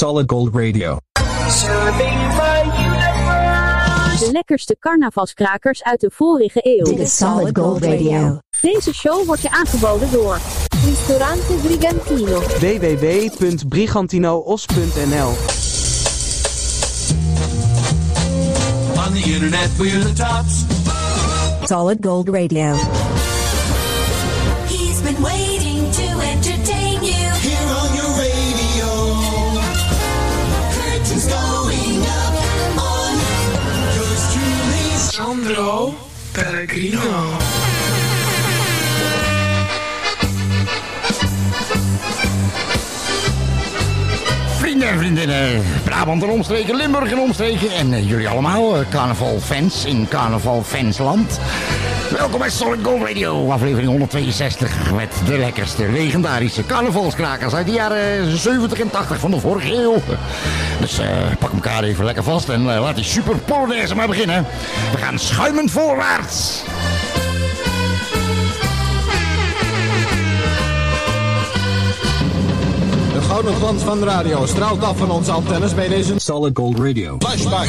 Solid Gold Radio. De lekkerste carnavalskrakers uit de vorige eeuw. Dit is Solid Gold Radio. Deze show wordt je aangeboden door Ristorante Brigantino. www.brigantinoos.nl On the internet, we're the tops. Solid Gold Radio. Vrienden en vriendinnen, Brabant en omstreken, Limburg en omstreken en eh, jullie allemaal, eh, carnavalfans in carnavalfansland. Welkom bij Solid Gold Radio, aflevering 162 met de lekkerste legendarische carnavalskrakers uit de jaren 70 en 80 van de vorige eeuw. Dus eh, pak elkaar even lekker vast en eh, laat die super polonaise maar beginnen. We gaan schuimend voorwaarts. De gouden glans van de radio straalt af van onze antennes bij deze Solid Gold Radio. flashback.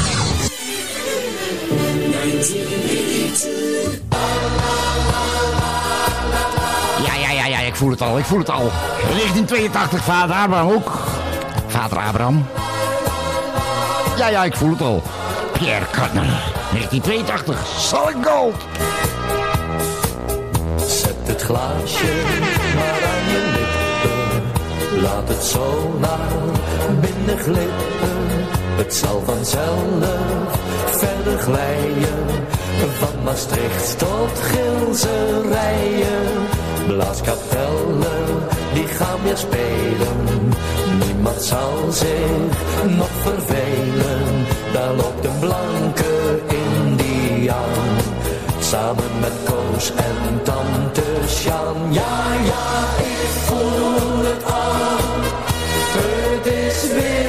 Ja, ja, ja, ja, ik voel het al, ik voel het al. 1982, vader Abraham ook. Vader Abraham. Ja, ja, ik voel het al. Pierre Kartner, 1982, Solid Gold. Zet het glaasje maar aan je lippen. Laat het zo naar binnen glippen. Het zal vanzelf verder glijden. Maastricht tot Gilserijen. Blaaskapellen, die gaan weer spelen. Niemand zal zich nog vervelen. Daar loopt een blanke Indiaan. Samen met Koos en tante Sjaan. Ja, ja, ik voel het al. Het is weer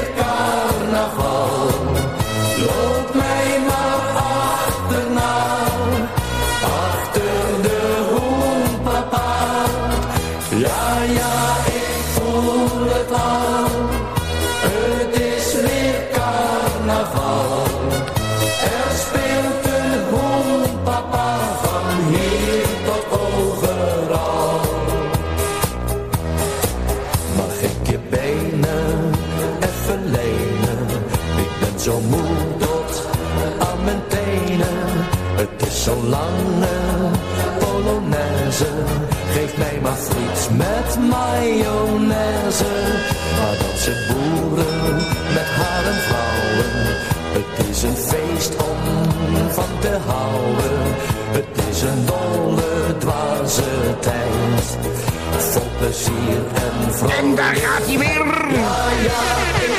plezier en vrolijkheid. En daar gaat hij weer. Ja, ja,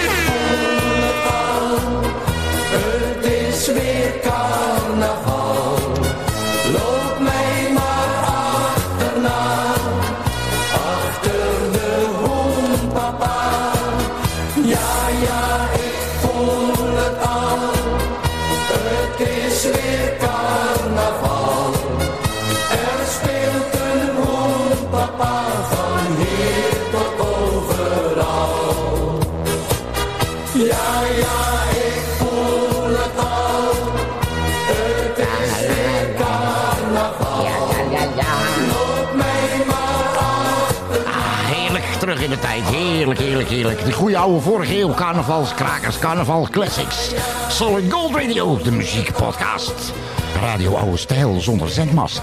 Heerlijk, heerlijk, heerlijk. De goede oude vorige eeuw, carnavalskrakers, carnaval classics. Solid Gold Radio, de muziekpodcast. Radio Oude Stijl zonder zendmast.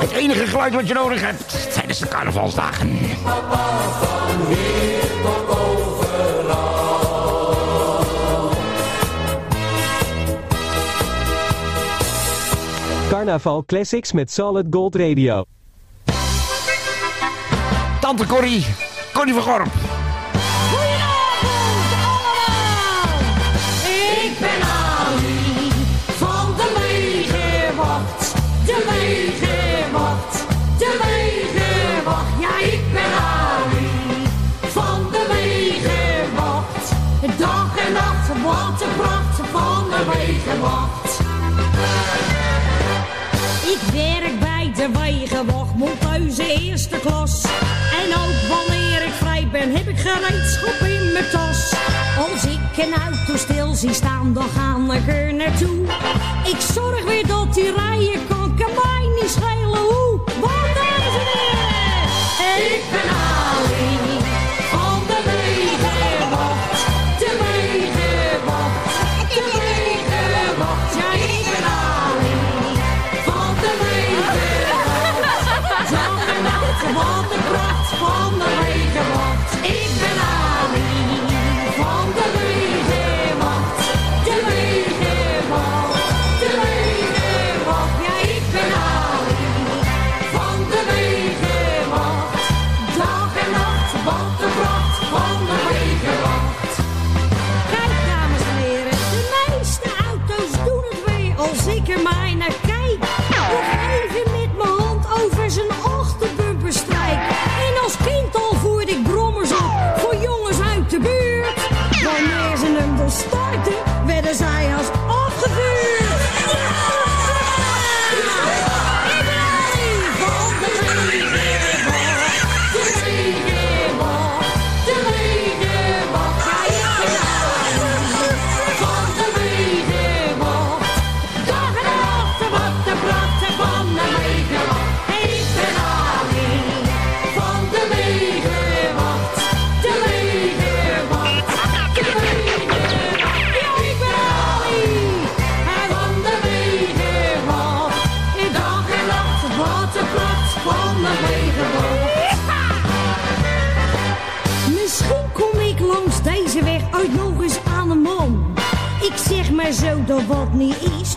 Het enige geluid wat je nodig hebt tijdens de carnavalsdagen. Carnaval Classics met Solid Gold Radio. Tante Corrie, Corrie van Gorp. Ik ben Ali van de legerwacht. De legerwacht. De legerwacht. Ja, ik ben Ali van de legerwacht. Dag en nacht, wat de pracht van de legerwacht. Ik werk bij de wegenwacht, Monthuizen eerste klas gereedschap in mijn tas. Als ik een auto stil zie staan, dan ga ik er naartoe. Ik zorg weer dat die rijen kan, kan mij niet schelen hoe. Want daar is Ik ben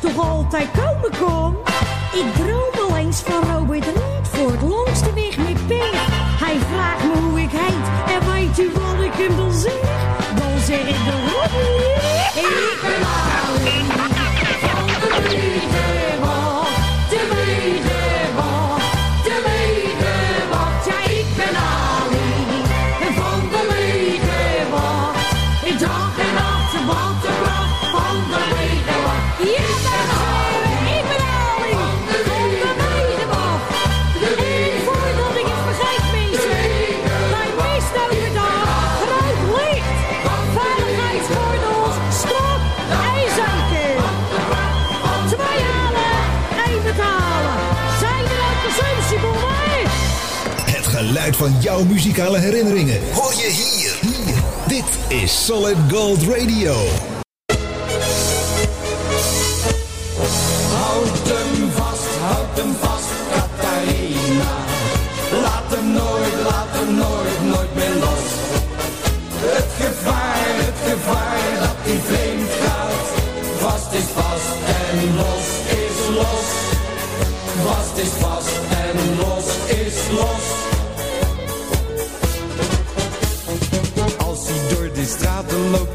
toch altijd komen kon? Ik droom al eens van van jouw muzikale herinneringen. Hoor je hier. hier. Dit is Solid Gold Radio.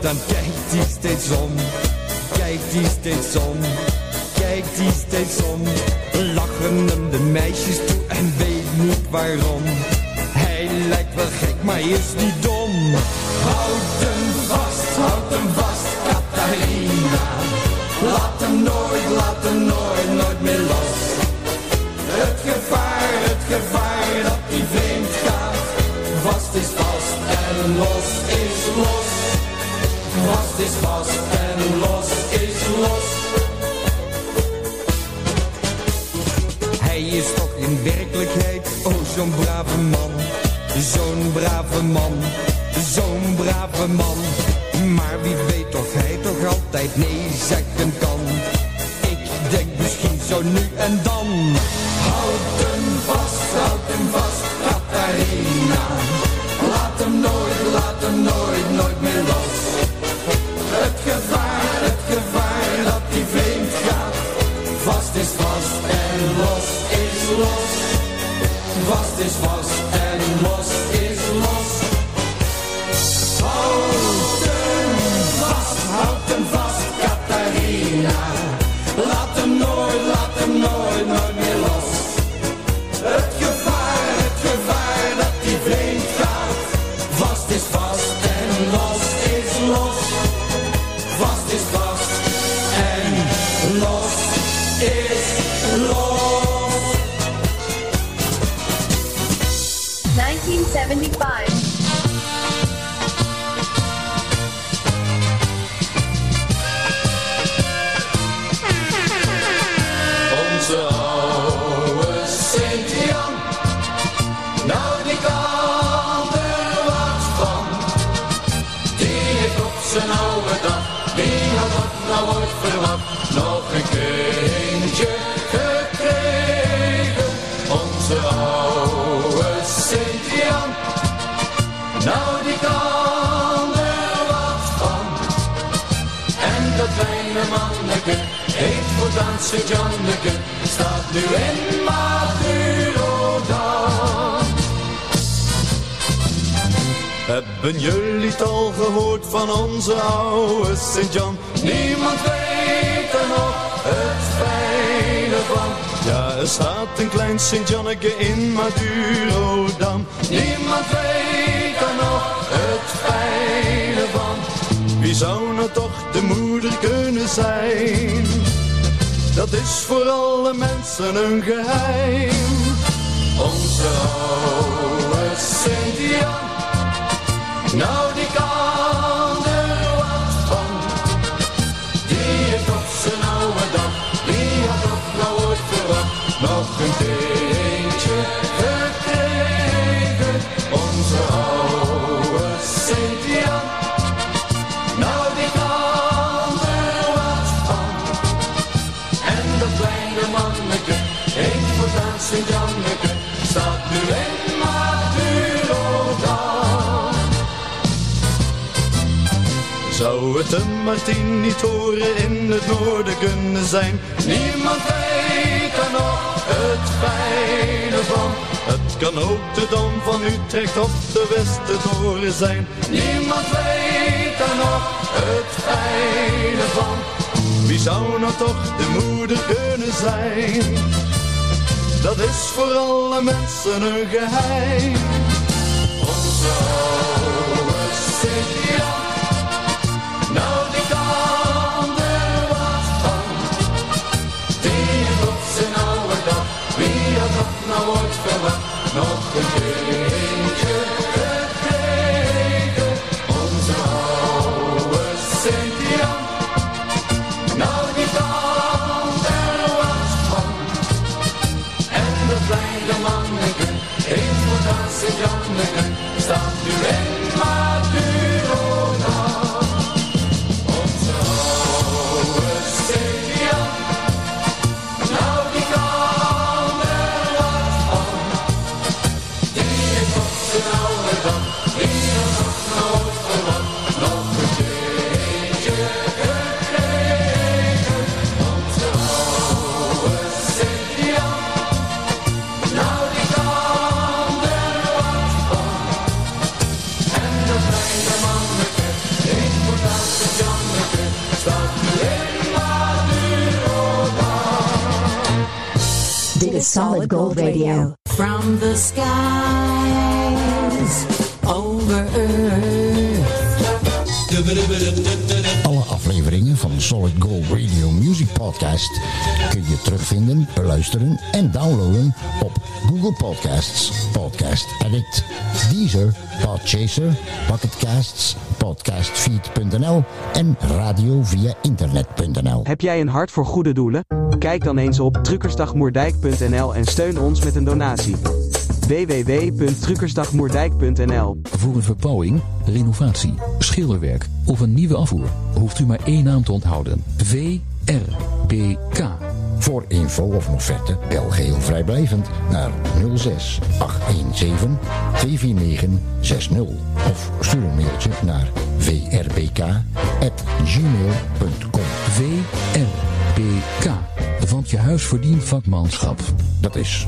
dan kijkt hij steeds om. Kijkt hij steeds om. Kijkt hij steeds om. Lachen hem de meisjes toe en weet niet waarom. Hij lijkt wel gek, maar is niet dom. Houd hem vast, houd hem vast, Catharina. Laat hem nooit, laat hem zo'n brave man, zo'n brave man, zo'n brave man. Maar wie weet of hij toch altijd nee zeggen kan. Ik denk misschien zo nu en dan. Houd hem vast, houd hem vast, Katharina. Laat hem nooit, laat hem nooit, nooit meer los. Voortaan Sint-Janneke. Staat nu in Madurodam. Hebben jullie het al gehoord van onze oude Sint-Jan? Niemand weet er nog het fijne van. Ja, er staat een klein Sint-Janneke in Madurodam. Is voor alle mensen een geheim. Onze oude Sint-Jan. Nou, die kan er wat van. Die heeft op zijn oude dag. Wie had dat nou ooit verwacht? Nog een kindje Het een horen in het noorden kunnen zijn? Niemand weet er nog het fijne van. Het kan ook de Dam van Utrecht of de Westertoren zijn. Niemand weet er nog het fijne van. Wie zou nou toch de moeder kunnen zijn? Dat is voor alle mensen een geheim. Onze Radio. From the skies over earth. Alle afleveringen van Solid Gold Radio Music Podcast kun je terugvinden, beluisteren en downloaden op Google Podcasts, Podcast Addict, Deezer, Podchaser, Pocketcasts, Podcastfeed.nl en radio via internet.nl. Heb jij een hart voor goede doelen? Kijk dan eens op truckersdagmoerdijk.nl en steun ons met een donatie. www.truckersdagmoerdijk.nl Voor een verbouwing, renovatie, schilderwerk of een nieuwe afvoer hoeft u maar één naam te onthouden. VRBK. Voor info of offerte bel geheel vrijblijvend naar 06 817 249 60 of stuur een mailtje naar vrbk@gmail.com. VRBK. Want je huis verdient vakmanschap. Dat is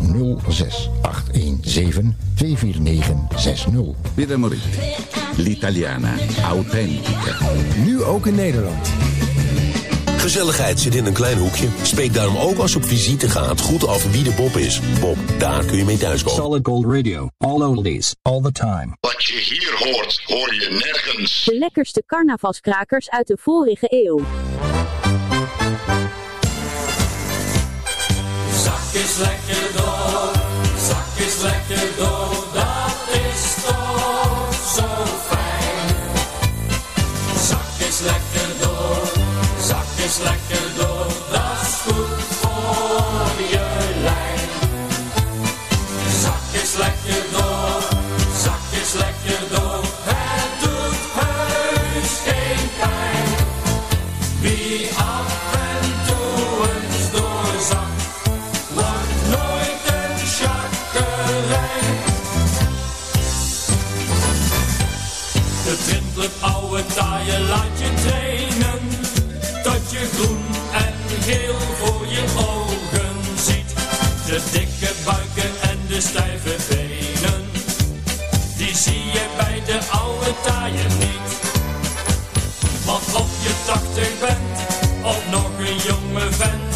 06 817 249 60. Birra Moretti, l'italiana, authentica. Nu ook in Nederland. Gezelligheid zit in een klein hoekje. Spreek daarom ook als je op visite gaat goed af wie de Bob is. Bob, daar kun je mee thuiskomen. Solid Gold Radio. All oldies. All the time. Wat je hier hoort, hoor je nergens. De lekkerste carnavalskrakers uit de vorige eeuw. Zak is lekker door, zak is lekker door, stijve benen. Die zie je bij de oude taaie niet. Want of je tachtig bent, of nog een jonge vent.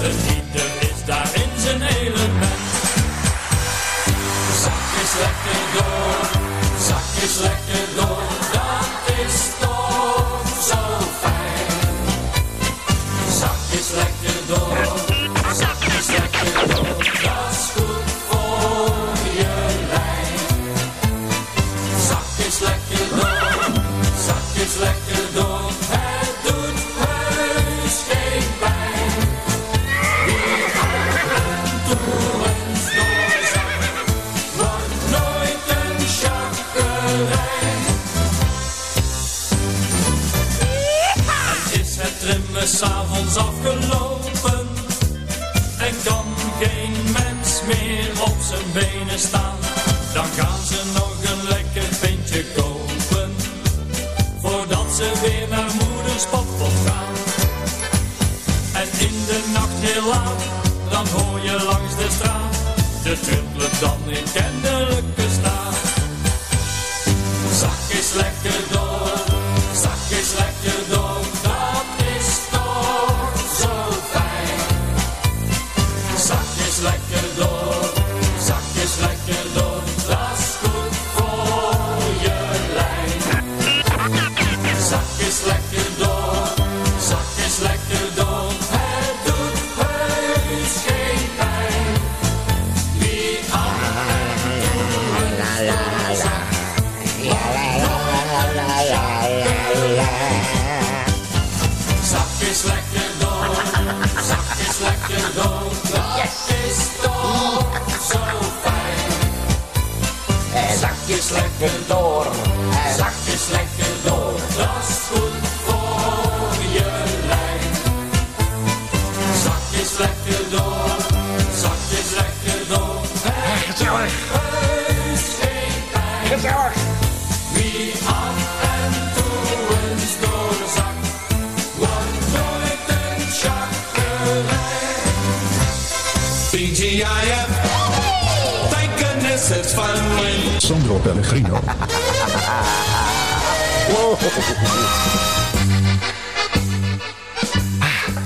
Een ieder is daar in zijn element. Zakjes lekker door, zakjes lekker door,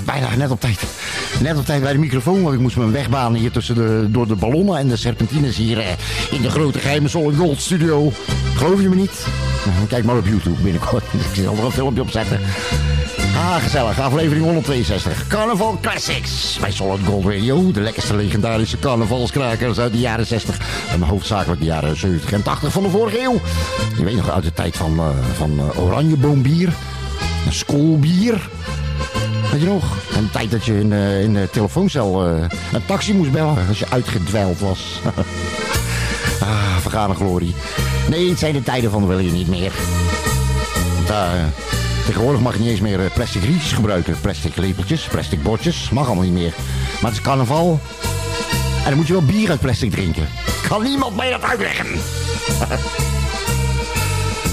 Bijna, net op tijd. Net op tijd bij de microfoon, want ik moest me wegbanen hier tussen de, door de ballonnen en de serpentines hier eh, in de grote geheime Solid Gold studio. Geloof je me niet? Nou, Kijk maar op YouTube binnenkort. Ik zal er een filmpje op zetten. Ah, gezellig. Aflevering 162. Carnaval Classics. Bij Solid Gold Radio. De lekkerste legendarische carnavalskrakers uit de jaren 60. En hoofdzakelijk de jaren 70 en 80 van de vorige eeuw. Je weet nog uit de tijd van, eh, van eh, oranjeboombier. Schoolbier. Weet je nog? En de tijd dat je in, de- in de telefooncel een taxi moest bellen als je uitgedwijld was. ah, vergane glorie. Nee, het zijn de tijden van wil je niet meer. Daar, tegenwoordig mag je niet eens meer eh, plastic rietjes gebruiken. Plastic lepeltjes, plastic bordjes. Mag allemaal niet meer. Maar het is carnaval. En dan moet je wel bier uit plastic drinken. Kan niemand mij dat uitleggen?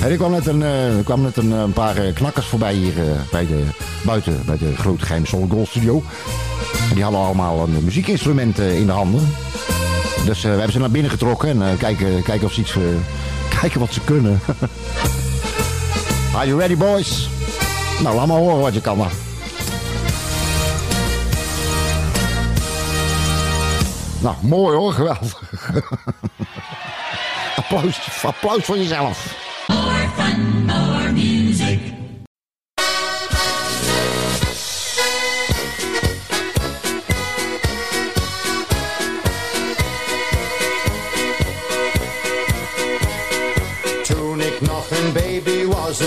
En er kwam net een, eh, kwam eh, een paar knakkers voorbij hier bij de, buiten bij de grote geheime Solid Gold studio. Die hadden allemaal een muziekinstrument in de handen. Dus we hebben ze naar binnen getrokken en kijken, kijken of ze iets, kijken wat ze kunnen. Are you ready boys? Nou, laat maar horen wat je kan dan. Nou, mooi hoor, geweldig. applaus, applaus voor jezelf.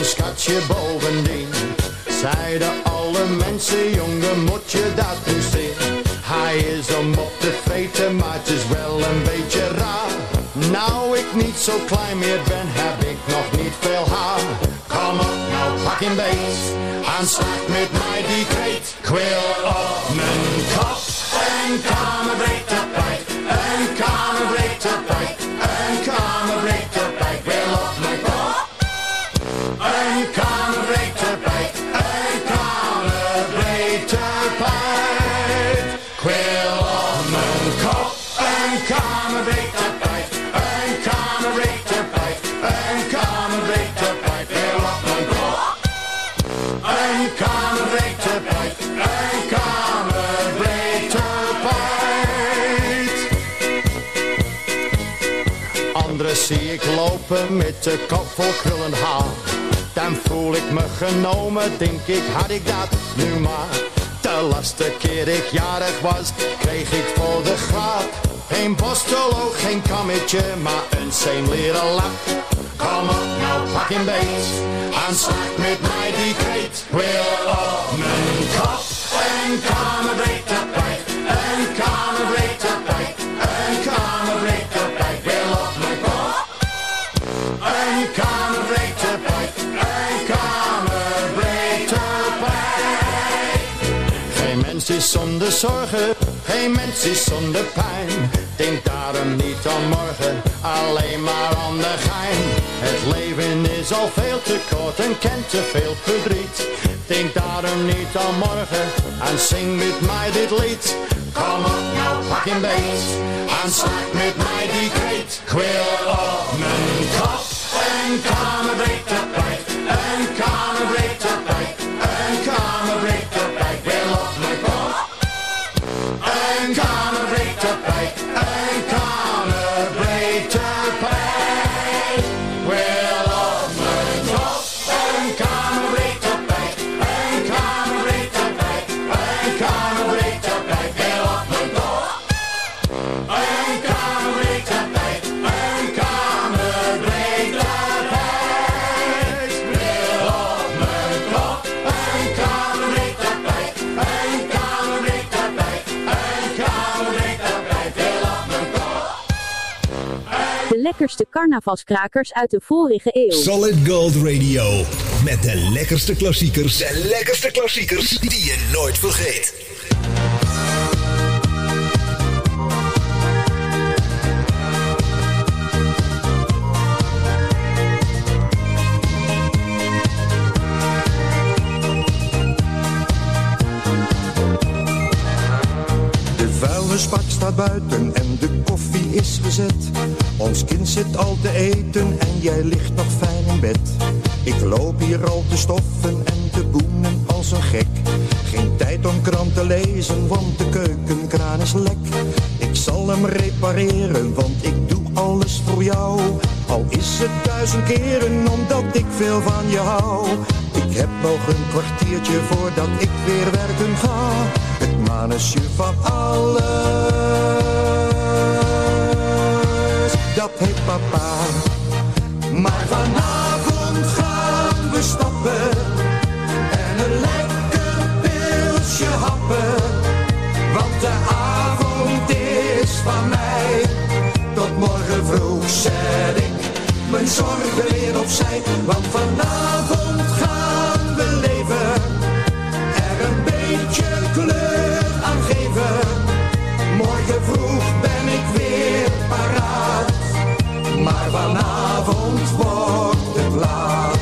Een schatje bovendien. Zeiden alle mensen, jongen, moet je dat nu zien? Hij is om op te vreten, maar het is wel een beetje raar. Nou ik niet zo klein meer ben, heb ik nog niet veel haar. Kom op, nou pak hem beet, aanslag met mij die kreet. Wil op mijn kop een kamerbreed tapijt, een kamerbreed tapijt, met de kop vol krullend haar. Dan voel ik me genomen, denk ik, had ik dat nu maar. De laatste keer ik jarig was, kreeg ik voor de grap. Geen borstel, geen kammetje, maar een zijn leren lap. Kom op, nou pak een beet, en slag met mij die kreet. Wil op mijn kop, een kamerbreed tapijt, zonder zorgen, geen mens is zonder pijn. Denk daarom niet aan morgen, alleen maar aan de gein. Het leven is al veel te kort en kent te veel verdriet. Denk daarom niet aan morgen en zing met mij dit lied. Kom op nou, pak een beet en slag met mij die kreet. Ik wil op mijn kop een kamerbreed tapijt, een kamerbreed tapijt, een lekkerste carnavalskrakers uit de vorige eeuw. Solid Gold Radio. Met de lekkerste klassiekers. De lekkerste klassiekers die je nooit vergeet. De vuilnisbak staat buiten en de koffie is gezet. Ons kind zit al te eten en jij ligt nog fijn in bed. Ik loop hier al te stoffen en te boenen als een gek. Geen tijd om krant te lezen, want de keukenkraan is lek. Ik zal hem repareren, want ik doe alles voor jou. Al is het duizend keren, omdat ik veel van je hou. Ik heb nog een kwartiertje voordat ik weer werken ga. Het manusje van alles, heet papa. Maar vanavond gaan we stappen en een lekker pilsje happen. Want de avond is van mij. Tot morgen vroeg zet ik mijn zorgen weer opzij. Want vanavond gaan we leven. Er een beetje kleur vanavond wordt het laat.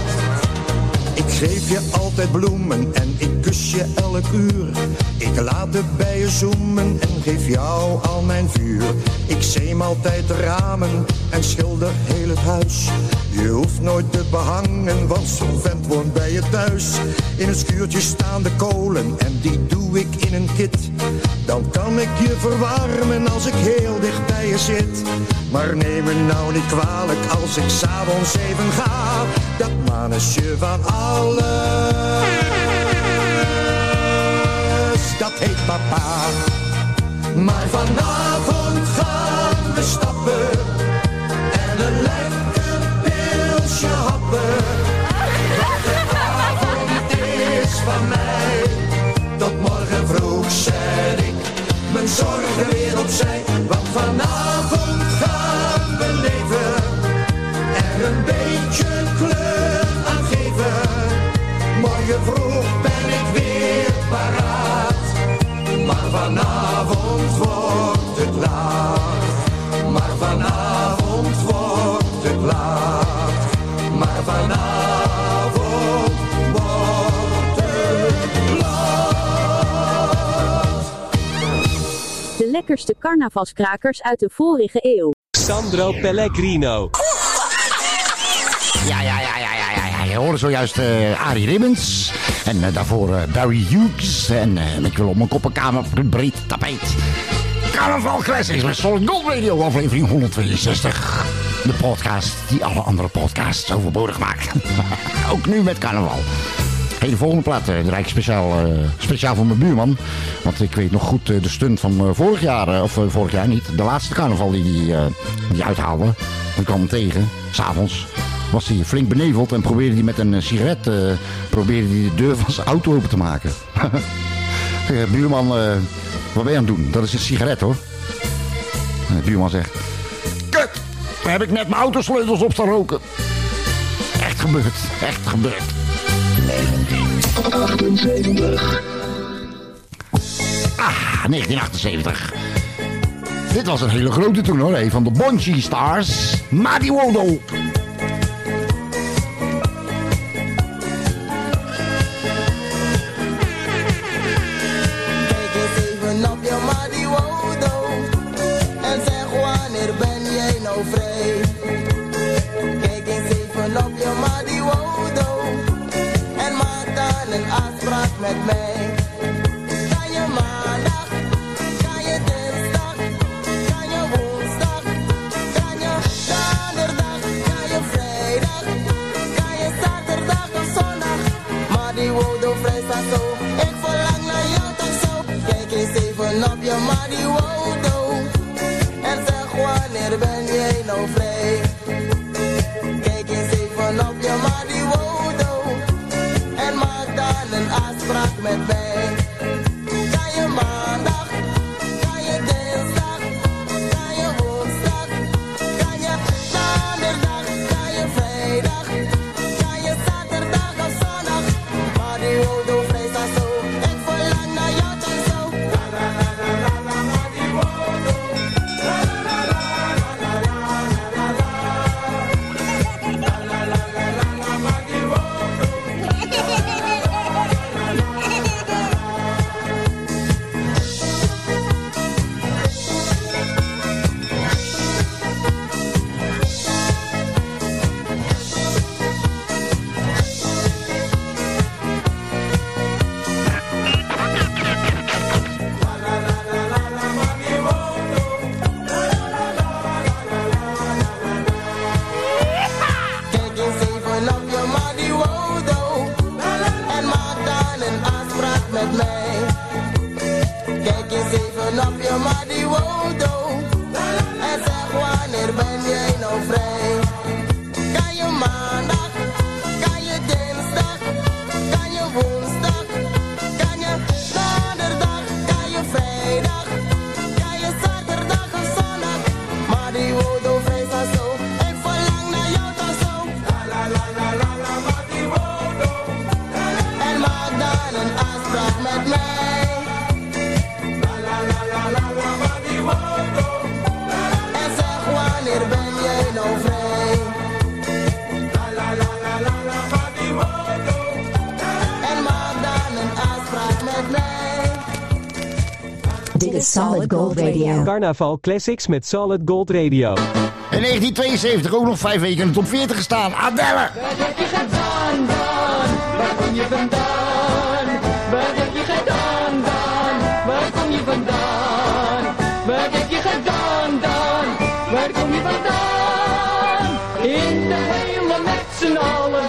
Ik geef je altijd bloemen en ik kus je elk uur. Ik laat de bijen zoemen en geef jou al mijn vuur. Ik zeem altijd de ramen en schilder heel het huis. Je hoeft nooit te behangen, want zo'n vent woont bij je thuis. In een schuurtje staan de kolen en die doe ik in een kit. Dan kan ik je verwarmen als ik heel dicht bij je zit. Maar neem me nou niet kwalijk als ik s'avonds even ga. Dat manusje van alles, dat heet papa. Maar vanavond gaan we stappen en een lekker pilsje happen. Want de is van mij, mijn zorgen weer opzij. Want vanavond gaan we leven, er een beetje kleur aan geven. Morgen vroeg lekkerste carnavalskrakers uit de vorige eeuw. Sandro Pellegrino. Ja, ja, ja, ja, ja, ja, ja. Je hoorde zojuist eh Arie Ribbons. En eh, daarvoor eh, Barry Hughes. En ik wil op mijn koppenkamer op een breed tapijt. Carnaval Classics met Solid Gold Radio, aflevering 162. De podcast die alle andere podcasts overbodig maakt. Ook nu met carnaval. Hey, de volgende plaat uh, draai ik speciaal, uh, speciaal voor mijn buurman. Want ik weet nog goed uh, de stunt van vorig jaar, of vorig jaar niet. De laatste carnaval die die, die uithaalde. Ik kwam hem tegen, s'avonds. Was hij flink beneveld en probeerde hij met een sigaret probeerde hij de deur van zijn auto open te maken. buurman, wat ben je aan het doen? Dat is een sigaret hoor. De buurman zegt... Kut! Daar heb ik net mijn autosleutels op staan roken. Echt gebeurd. Echt gebeurd. 1978. Ah, 1978. Dit was een hele grote toen van de Bonchi Stars. Madi Wodo. Met mij. Kan je maandag, kan je dinsdag, kan je woensdag, kan je donderdag, kan je vrijdag, kan je zaterdag of zondag. Maar die wodo vrij staat zo, ik verlang naar jou toch zo. Kijk eens even op je maar die. spraak met mij. Is Solid Gold Radio. Carnaval Classics met Solid Gold Radio. In 1972 ook nog vijf weken in de top 40 gestaan. Adelle! Wat heb je gedaan dan? Waar kom je vandaan? Wat heb je gedaan dan? Waar kom je vandaan? Wat heb je gedaan dan? Waar kom je vandaan? In de hele met z'n allen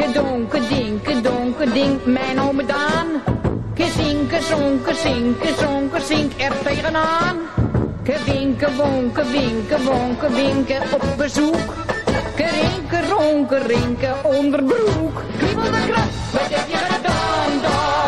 Gedinke donke dinke donke dink mijn ome Daan. Gezinke zonke zinke zonke zink er tegenaan. Gewinke wonke winke wonke winke op bezoek. Kerinke ronke rinke onderbroek. Kriebel de wat heb je gedaan dan?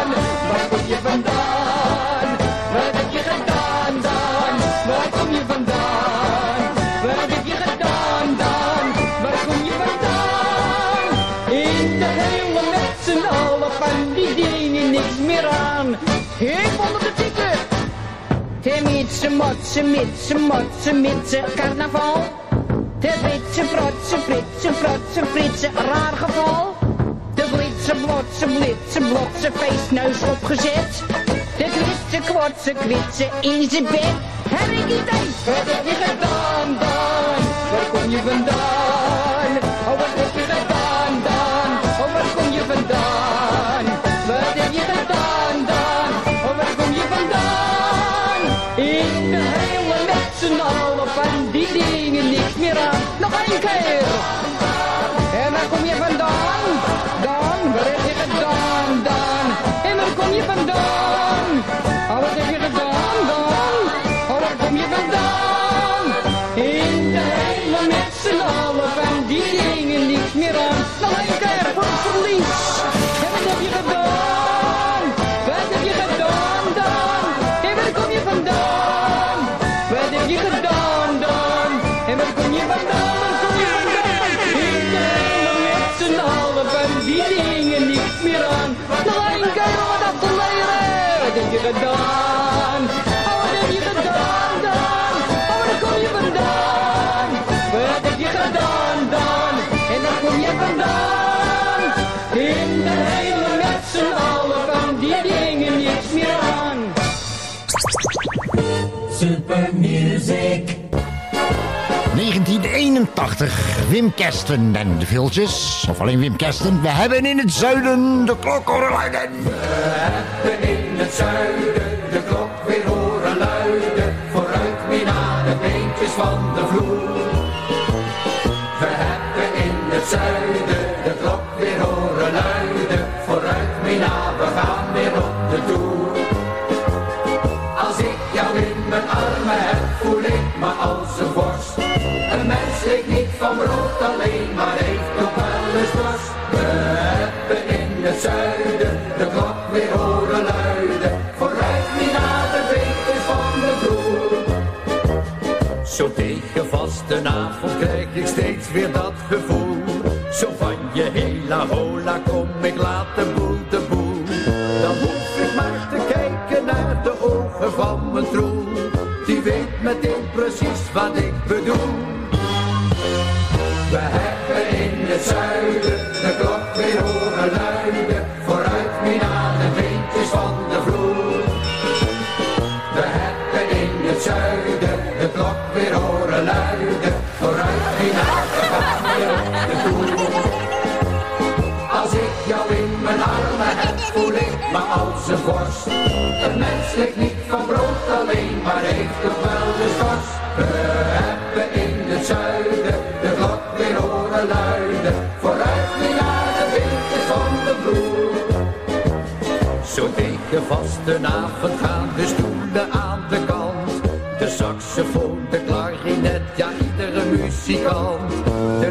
Te mietse, motse, mitsen motse, mitsen carnaval. Te witse, frotse, fritse, frotse, fritse, raar geval. De blitse, blotse, blitse, blotse, feestneus opgezet. De kwitse, kwotse, kwitse, in zijn bed. Heb ik wat heb je gedaan dan? Waar kom je vandaan? 嘿。1984. Wim Kersten en de Viltjes. Of alleen Wim Kersten. We hebben in het zuiden de klokkorenluiden. We hebben in het zuiden ik steeds weer dat gevoel. Zo van je hela hola, kom ik laat de boel de boel. Dan hoef ik maar te kijken naar de ogen van mijn troel. Die weet meteen precies wat ik bedoel. We hebben in het zuiden de klok weer horen luiden. vastenavond gaan de stoelen aan de kant. De saxofoon, de klarinet, ja iedere muzikant. De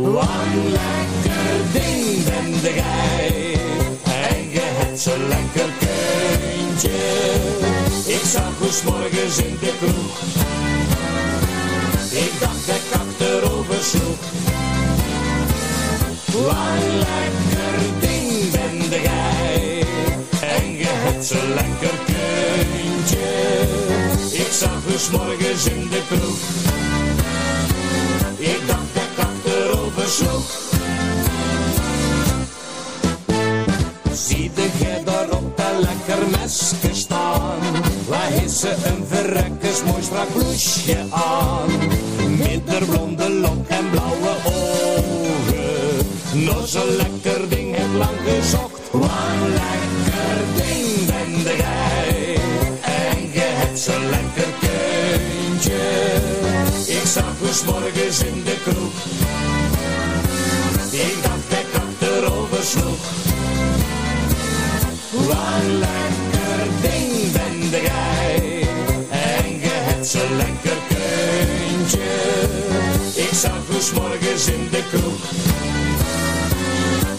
Wang lekker ding ben de gij En je hebt zo lekker kindje. Ik zag hoe morgens in de kroeg. Ik dacht dat ik achterover sloeg. Wang lekker ding ben de gij En je hebt zo lekker kindje. Ik zag hoe morgens in de kroeg. mooi strak bloesje aan. Middelblonde lok en blauwe ogen. Nog zo'n lekker ding, heb lang gezocht. Waar lekker ding ben jij. En je hebt zo'n lekker kindje. Ik zag dus morgen in de kroeg.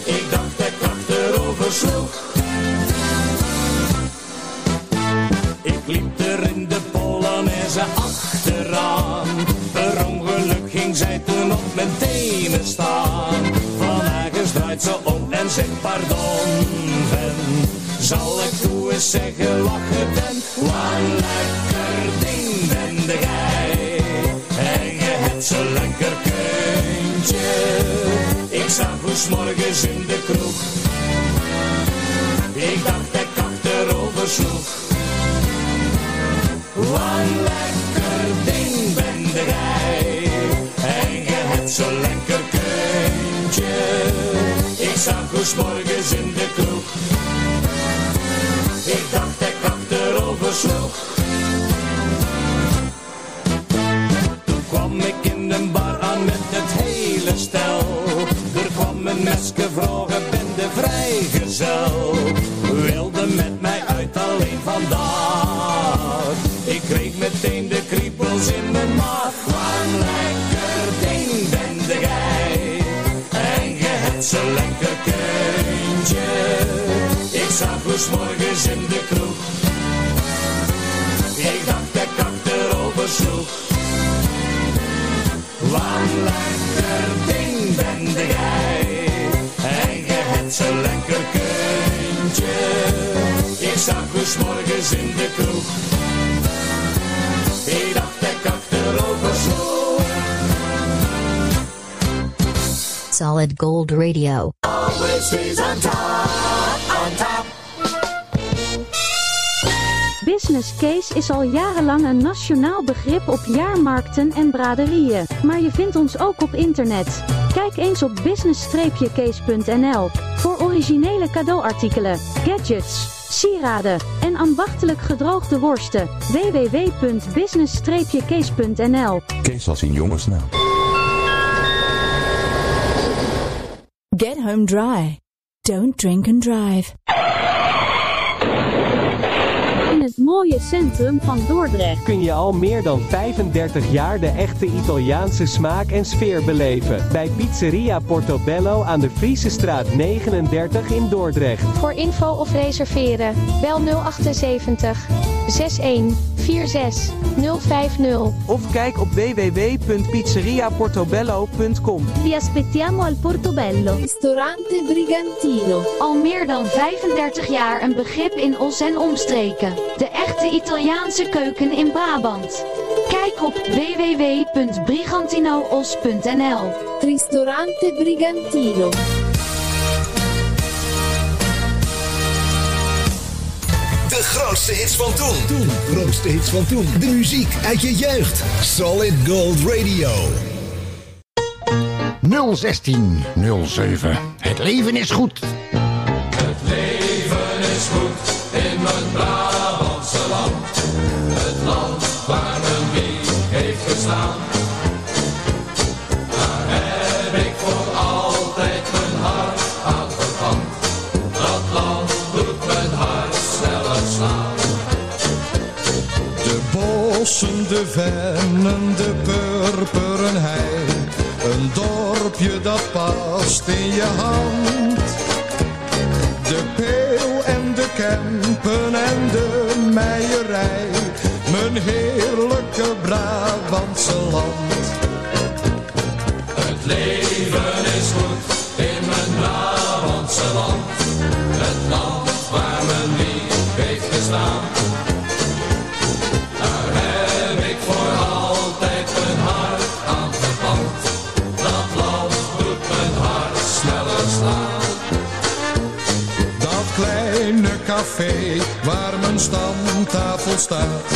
Ik dacht dat ik achterover sloeg. Ik liep er in de Polonaise achteraan. Per ongeluk ging zij toen op mijn tenen staan. Van ergens draait ze om en zegt pardon, ven. Zal ik toe eens zeggen je bent? Wat morgens in de kroeg. Ik dacht ik achterover sloeg. Wat lekker ding ben jij. En je hebt zo'n lekker kuntje. Ik zag 's morgens in de kroeg. Een in de kroeg. Ik dacht dat ik achterover sloeg. Solid Gold Radio. Always stays on top, on top. Business case is al jarenlang een nationaal begrip op jaarmarkten en braderieën, maar je vindt ons ook op internet. Kijk eens op business-case.nl voor originele cadeauartikelen, gadgets, sieraden en ambachtelijk gedroogde worsten. www.business-case.nl Kees als in jongensnaam. Get home dry. Don't drink and drive. In het mooie centrum van Dordrecht. kun je al meer dan 35 jaar de echte Italiaanse smaak en sfeer beleven. Bij Pizzeria Portobello aan de Friese straat 39 in Dordrecht. Voor info of reserveren, bel 078 61 46 050. Of kijk op www.pizzeriaportobello.com. Vi aspettiamo al Portobello. Ristorante Brigantino. Al meer dan 35 jaar een begrip in Os en omstreken. De echte Italiaanse keuken in Brabant. Kijk op www.brigantinoos.nl Ristorante Brigantino. Grootste hits van toen. Toen. Grootste hits van toen. De muziek uit je jeugd. Solid Gold Radio. 016 07. Het leven is goed. Het leven is goed in mijn Brabantse De bossen, de vennen, de purperen hei. Een dorpje dat past in je hand. De peel en de kempen en de meierij. Mijn heerlijke Brabantse land. Het leven is goed in mijn Brabantse land. waar mijn stamtafel staat.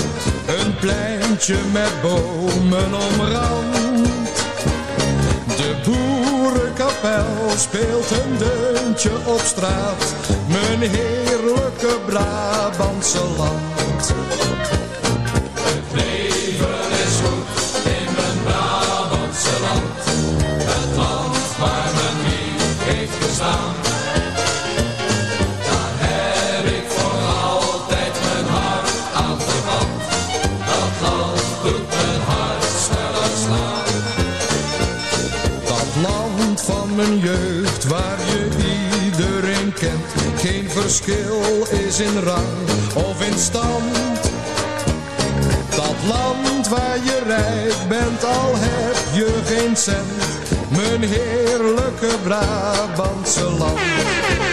Een pleintje met bomen omrand. De boerenkapel speelt een deuntje op straat. Mijn heerlijke Brabantse land. Het leven is goed in mijn Brabantse land. Het land waar men hier heeft gestaan. verschil is in rang of in stand. Dat land waar je rijk bent, al heb je geen cent. Mijn heerlijke Brabantse land.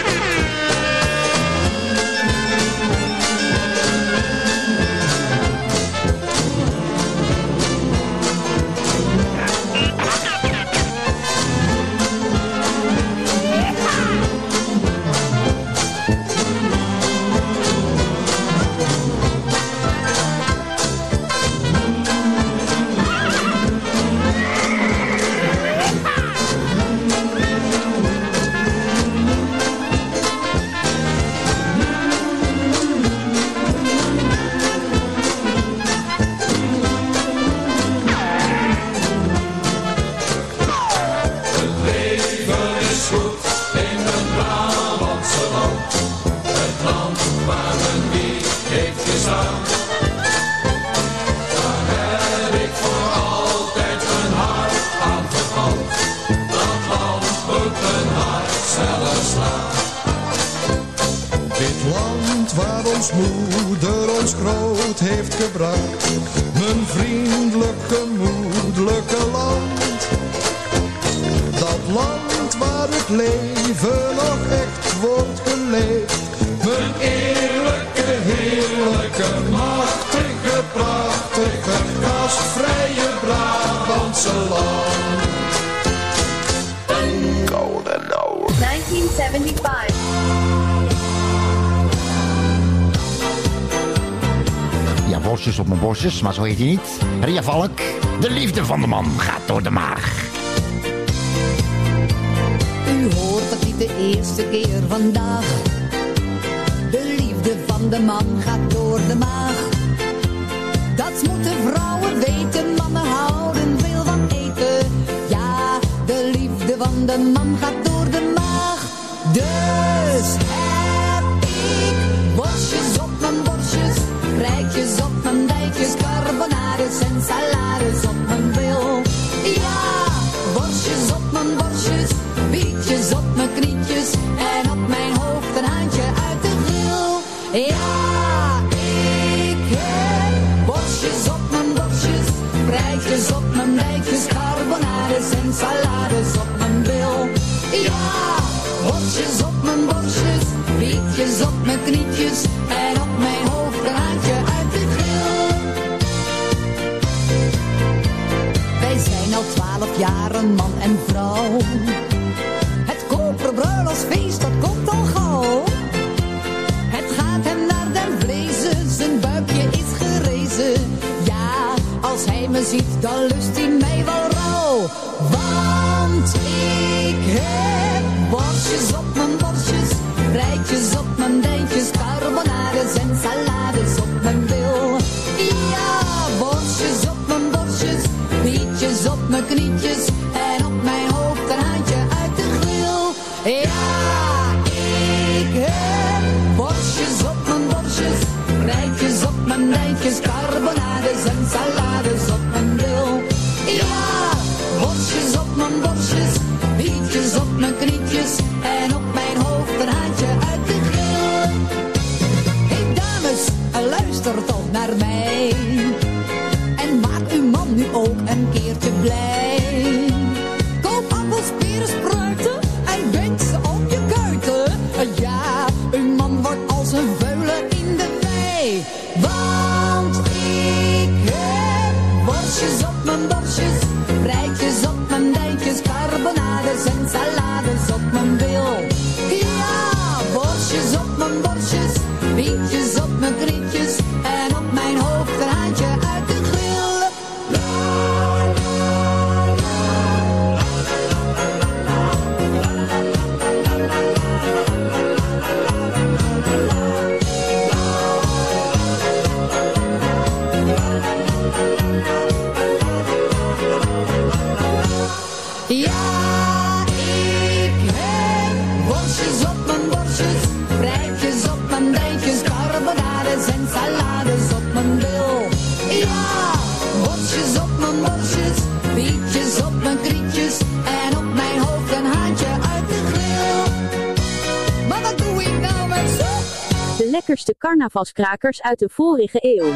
Maar zo heet hij niet. Ria Valk. De liefde van de man gaat door de maag. U hoort dat niet de eerste keer vandaag. in de wei. Want ik heb worstjes op mijn borstjes, rijtjes op mijn dijkjes, carbonades en salades op mijn lekkerste carnavalskrakers uit de vorige eeuw.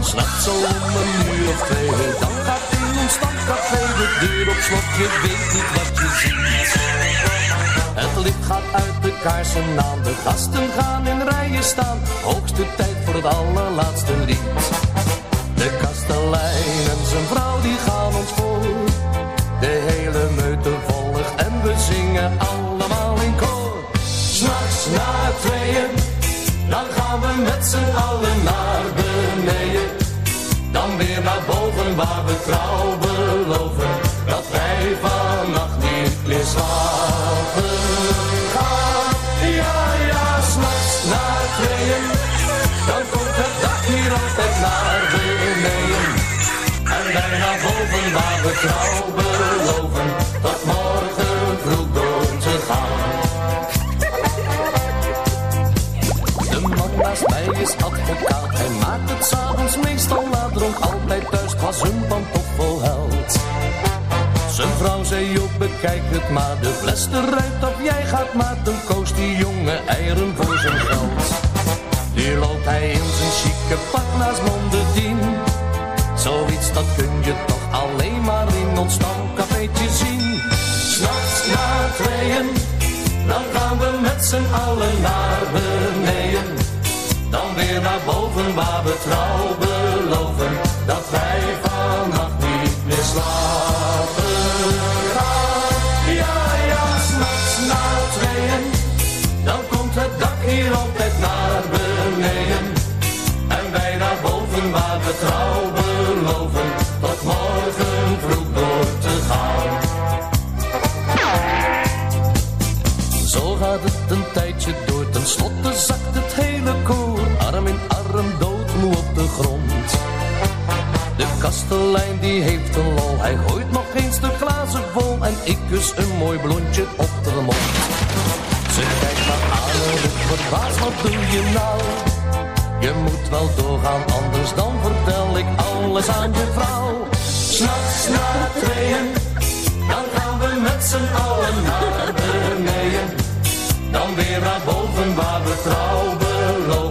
S'nachts om een uur of twee, dan gaat in ons stamcafé de deur op slot. Je weet niet wat je ziet. Het licht gaat uit de kaarsen aan, de gasten gaan in rijen staan. Hoogste tijd voor het allerlaatste lied. De kastelein en zijn vrouw die gaan ons voor. De meute volgt en we zingen allemaal in koor. S'nachts na tweeën, dan gaan we met z'n allen naar beneden. Dan weer naar boven waar we trouw beloven dat wij vannacht niet meer slapen gaan. Ja, ja, s'nachts na tweeën, dan komt het dak hier altijd naar beneden. En wij naar boven waar we trouw een pantoffel held. Zijn vrouw zei op, bekijk het maar, de fles eruit of jij gaat maar, dan koos die jonge eieren voor zijn geld. Nu loopt hij in zijn chique pak naast Mondedien. Zoiets dat kun je toch alleen maar in ons stamcafeetje zien. S'nachts na tweeën, dan gaan we met z'n allen naar beneden. Die heeft een lol, hij gooit nog eens de glazen vol en ik kus een mooi blondje op de mond. Ze kijkt me aan en verbaasd, wat doe je nou? Je moet wel doorgaan, anders dan vertel ik alles aan je vrouw. S'nachts na tweeën, dan gaan we met z'n allen naar beneden. Dan weer naar boven waar we trouw beloven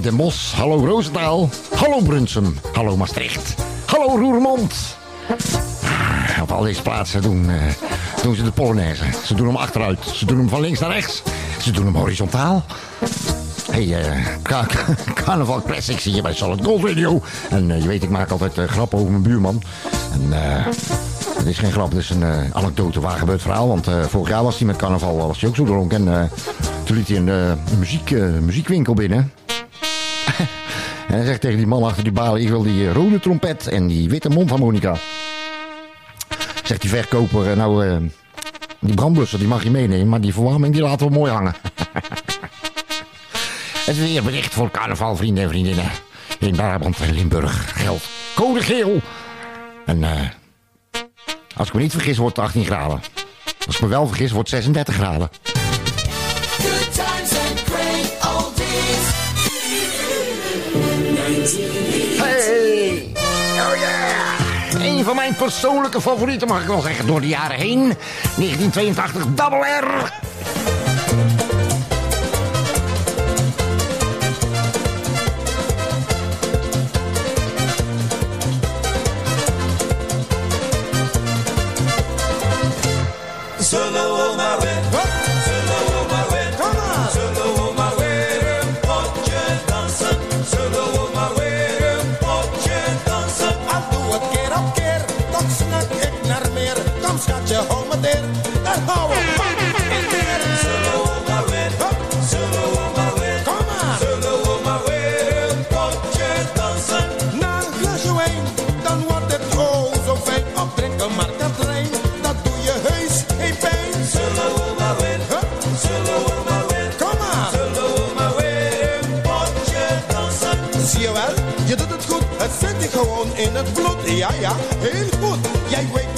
hallo Den Bosch, hallo Roosendaal, hallo Brunsum, hallo Maastricht, hallo Roermond. Ah, Op al deze plaatsen doen, eh, doen ze de Polonaise. Ze doen hem achteruit, ze doen hem van links naar rechts, ze doen hem horizontaal. Hey, Ka- Carnaval Classics hier bij Solid Gold Radio. En eh, je weet, ik maak altijd eh, grappen over mijn buurman. En het is geen grap, het is een anekdote, waar gebeurd verhaal. Want vorig jaar was hij met carnaval was hij ook zo dronken. En toen liet hij een muziek, muziekwinkel binnen. En hij zegt tegen die man achter die balie, ik wil die eh, rode trompet en die witte mondharmonica. Zegt die verkoper, eh, nou, eh, die brandblusser die mag je meenemen, maar die verwarming die laten we mooi hangen. Het is weer bericht voor carnaval, vrienden en vriendinnen. In Brabant en Limburg geldt code geel. En als ik me niet vergis, wordt het 18 graden. Als ik me wel vergis, wordt het 36 graden. Een van mijn persoonlijke favorieten, mag ik wel zeggen, door de jaren heen. 1982, Double R. in het bloed. Ja, ja, heel goed, jij weet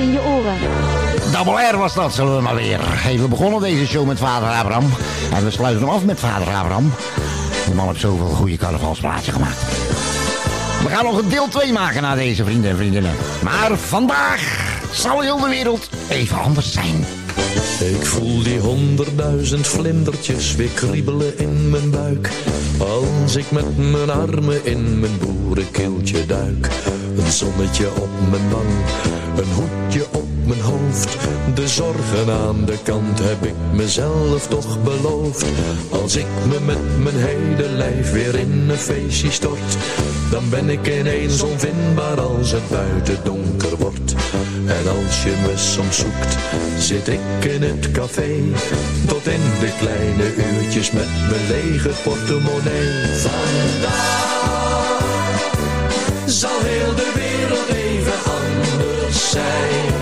in je oren. Double R was dat, zullen we maar weer. Hey, we begonnen deze show met vader Abraham. En we sluiten hem af met vader Abraham. Die man heeft zoveel goede carnavalsplaatsen gemaakt. We gaan nog een deel 2 maken naar deze vrienden en vriendinnen. Maar vandaag zal heel de wereld even anders zijn. Ik voel die honderdduizend vlindertjes weer kriebelen in mijn buik. Als ik met mijn armen in mijn boerenkeeltje duik. Een zonnetje op mijn wang, een hoedje op mijn hoofd. De zorgen aan de kant heb ik mezelf toch beloofd. Als ik me met mijn hele lijf weer in een feestje stort. Dan ben ik ineens onvindbaar als het buiten donker wordt. En als je me soms zoekt, zit ik in het café. Tot in de kleine uurtjes met mijn lege portemonnee. Vandaag zal heel de wereld zijn.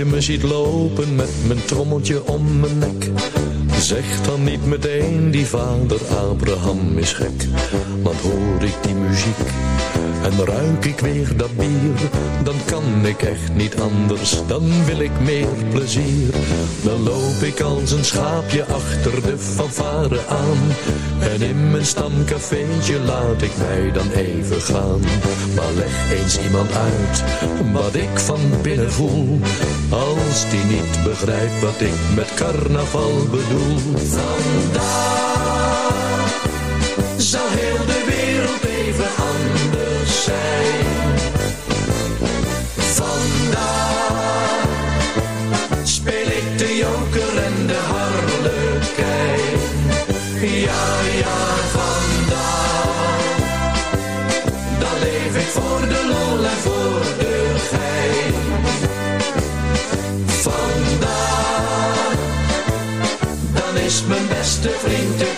Je me ziet lopen met mijn trommeltje om mijn nek, zeg dan niet meteen die vader Abraham is gek. Want hoor ik die muziek en ruik ik weer dat bier, dan kan ik echt niet anders, dan wil ik meer plezier. Dan loop ik als een schaapje achter de fanfare aan, en in mijn stamcafeetje laat ik mij dan even gaan. Maar leg eens iemand uit wat ik van binnen voel, als die niet begrijpt wat ik met carnaval bedoel. Vandaag zal beste vriend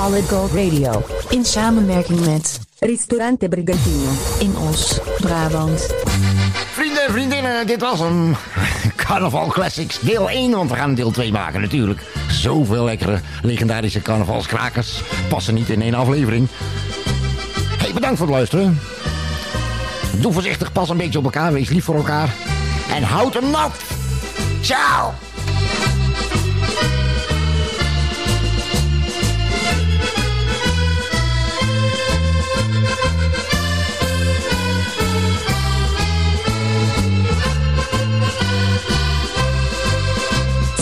Solid Gold Radio. In samenwerking met Ristorante Brigantino. In Os, Brabant. Vrienden en vriendinnen, dit was hem. Carnaval Classics deel 1, want we gaan deel 2 maken natuurlijk. Zoveel lekkere legendarische carnavalskrakers passen niet in één aflevering. Hey, bedankt voor het luisteren. Doe voorzichtig, pas een beetje op elkaar, wees lief voor elkaar. En houd hem nat. Ciao!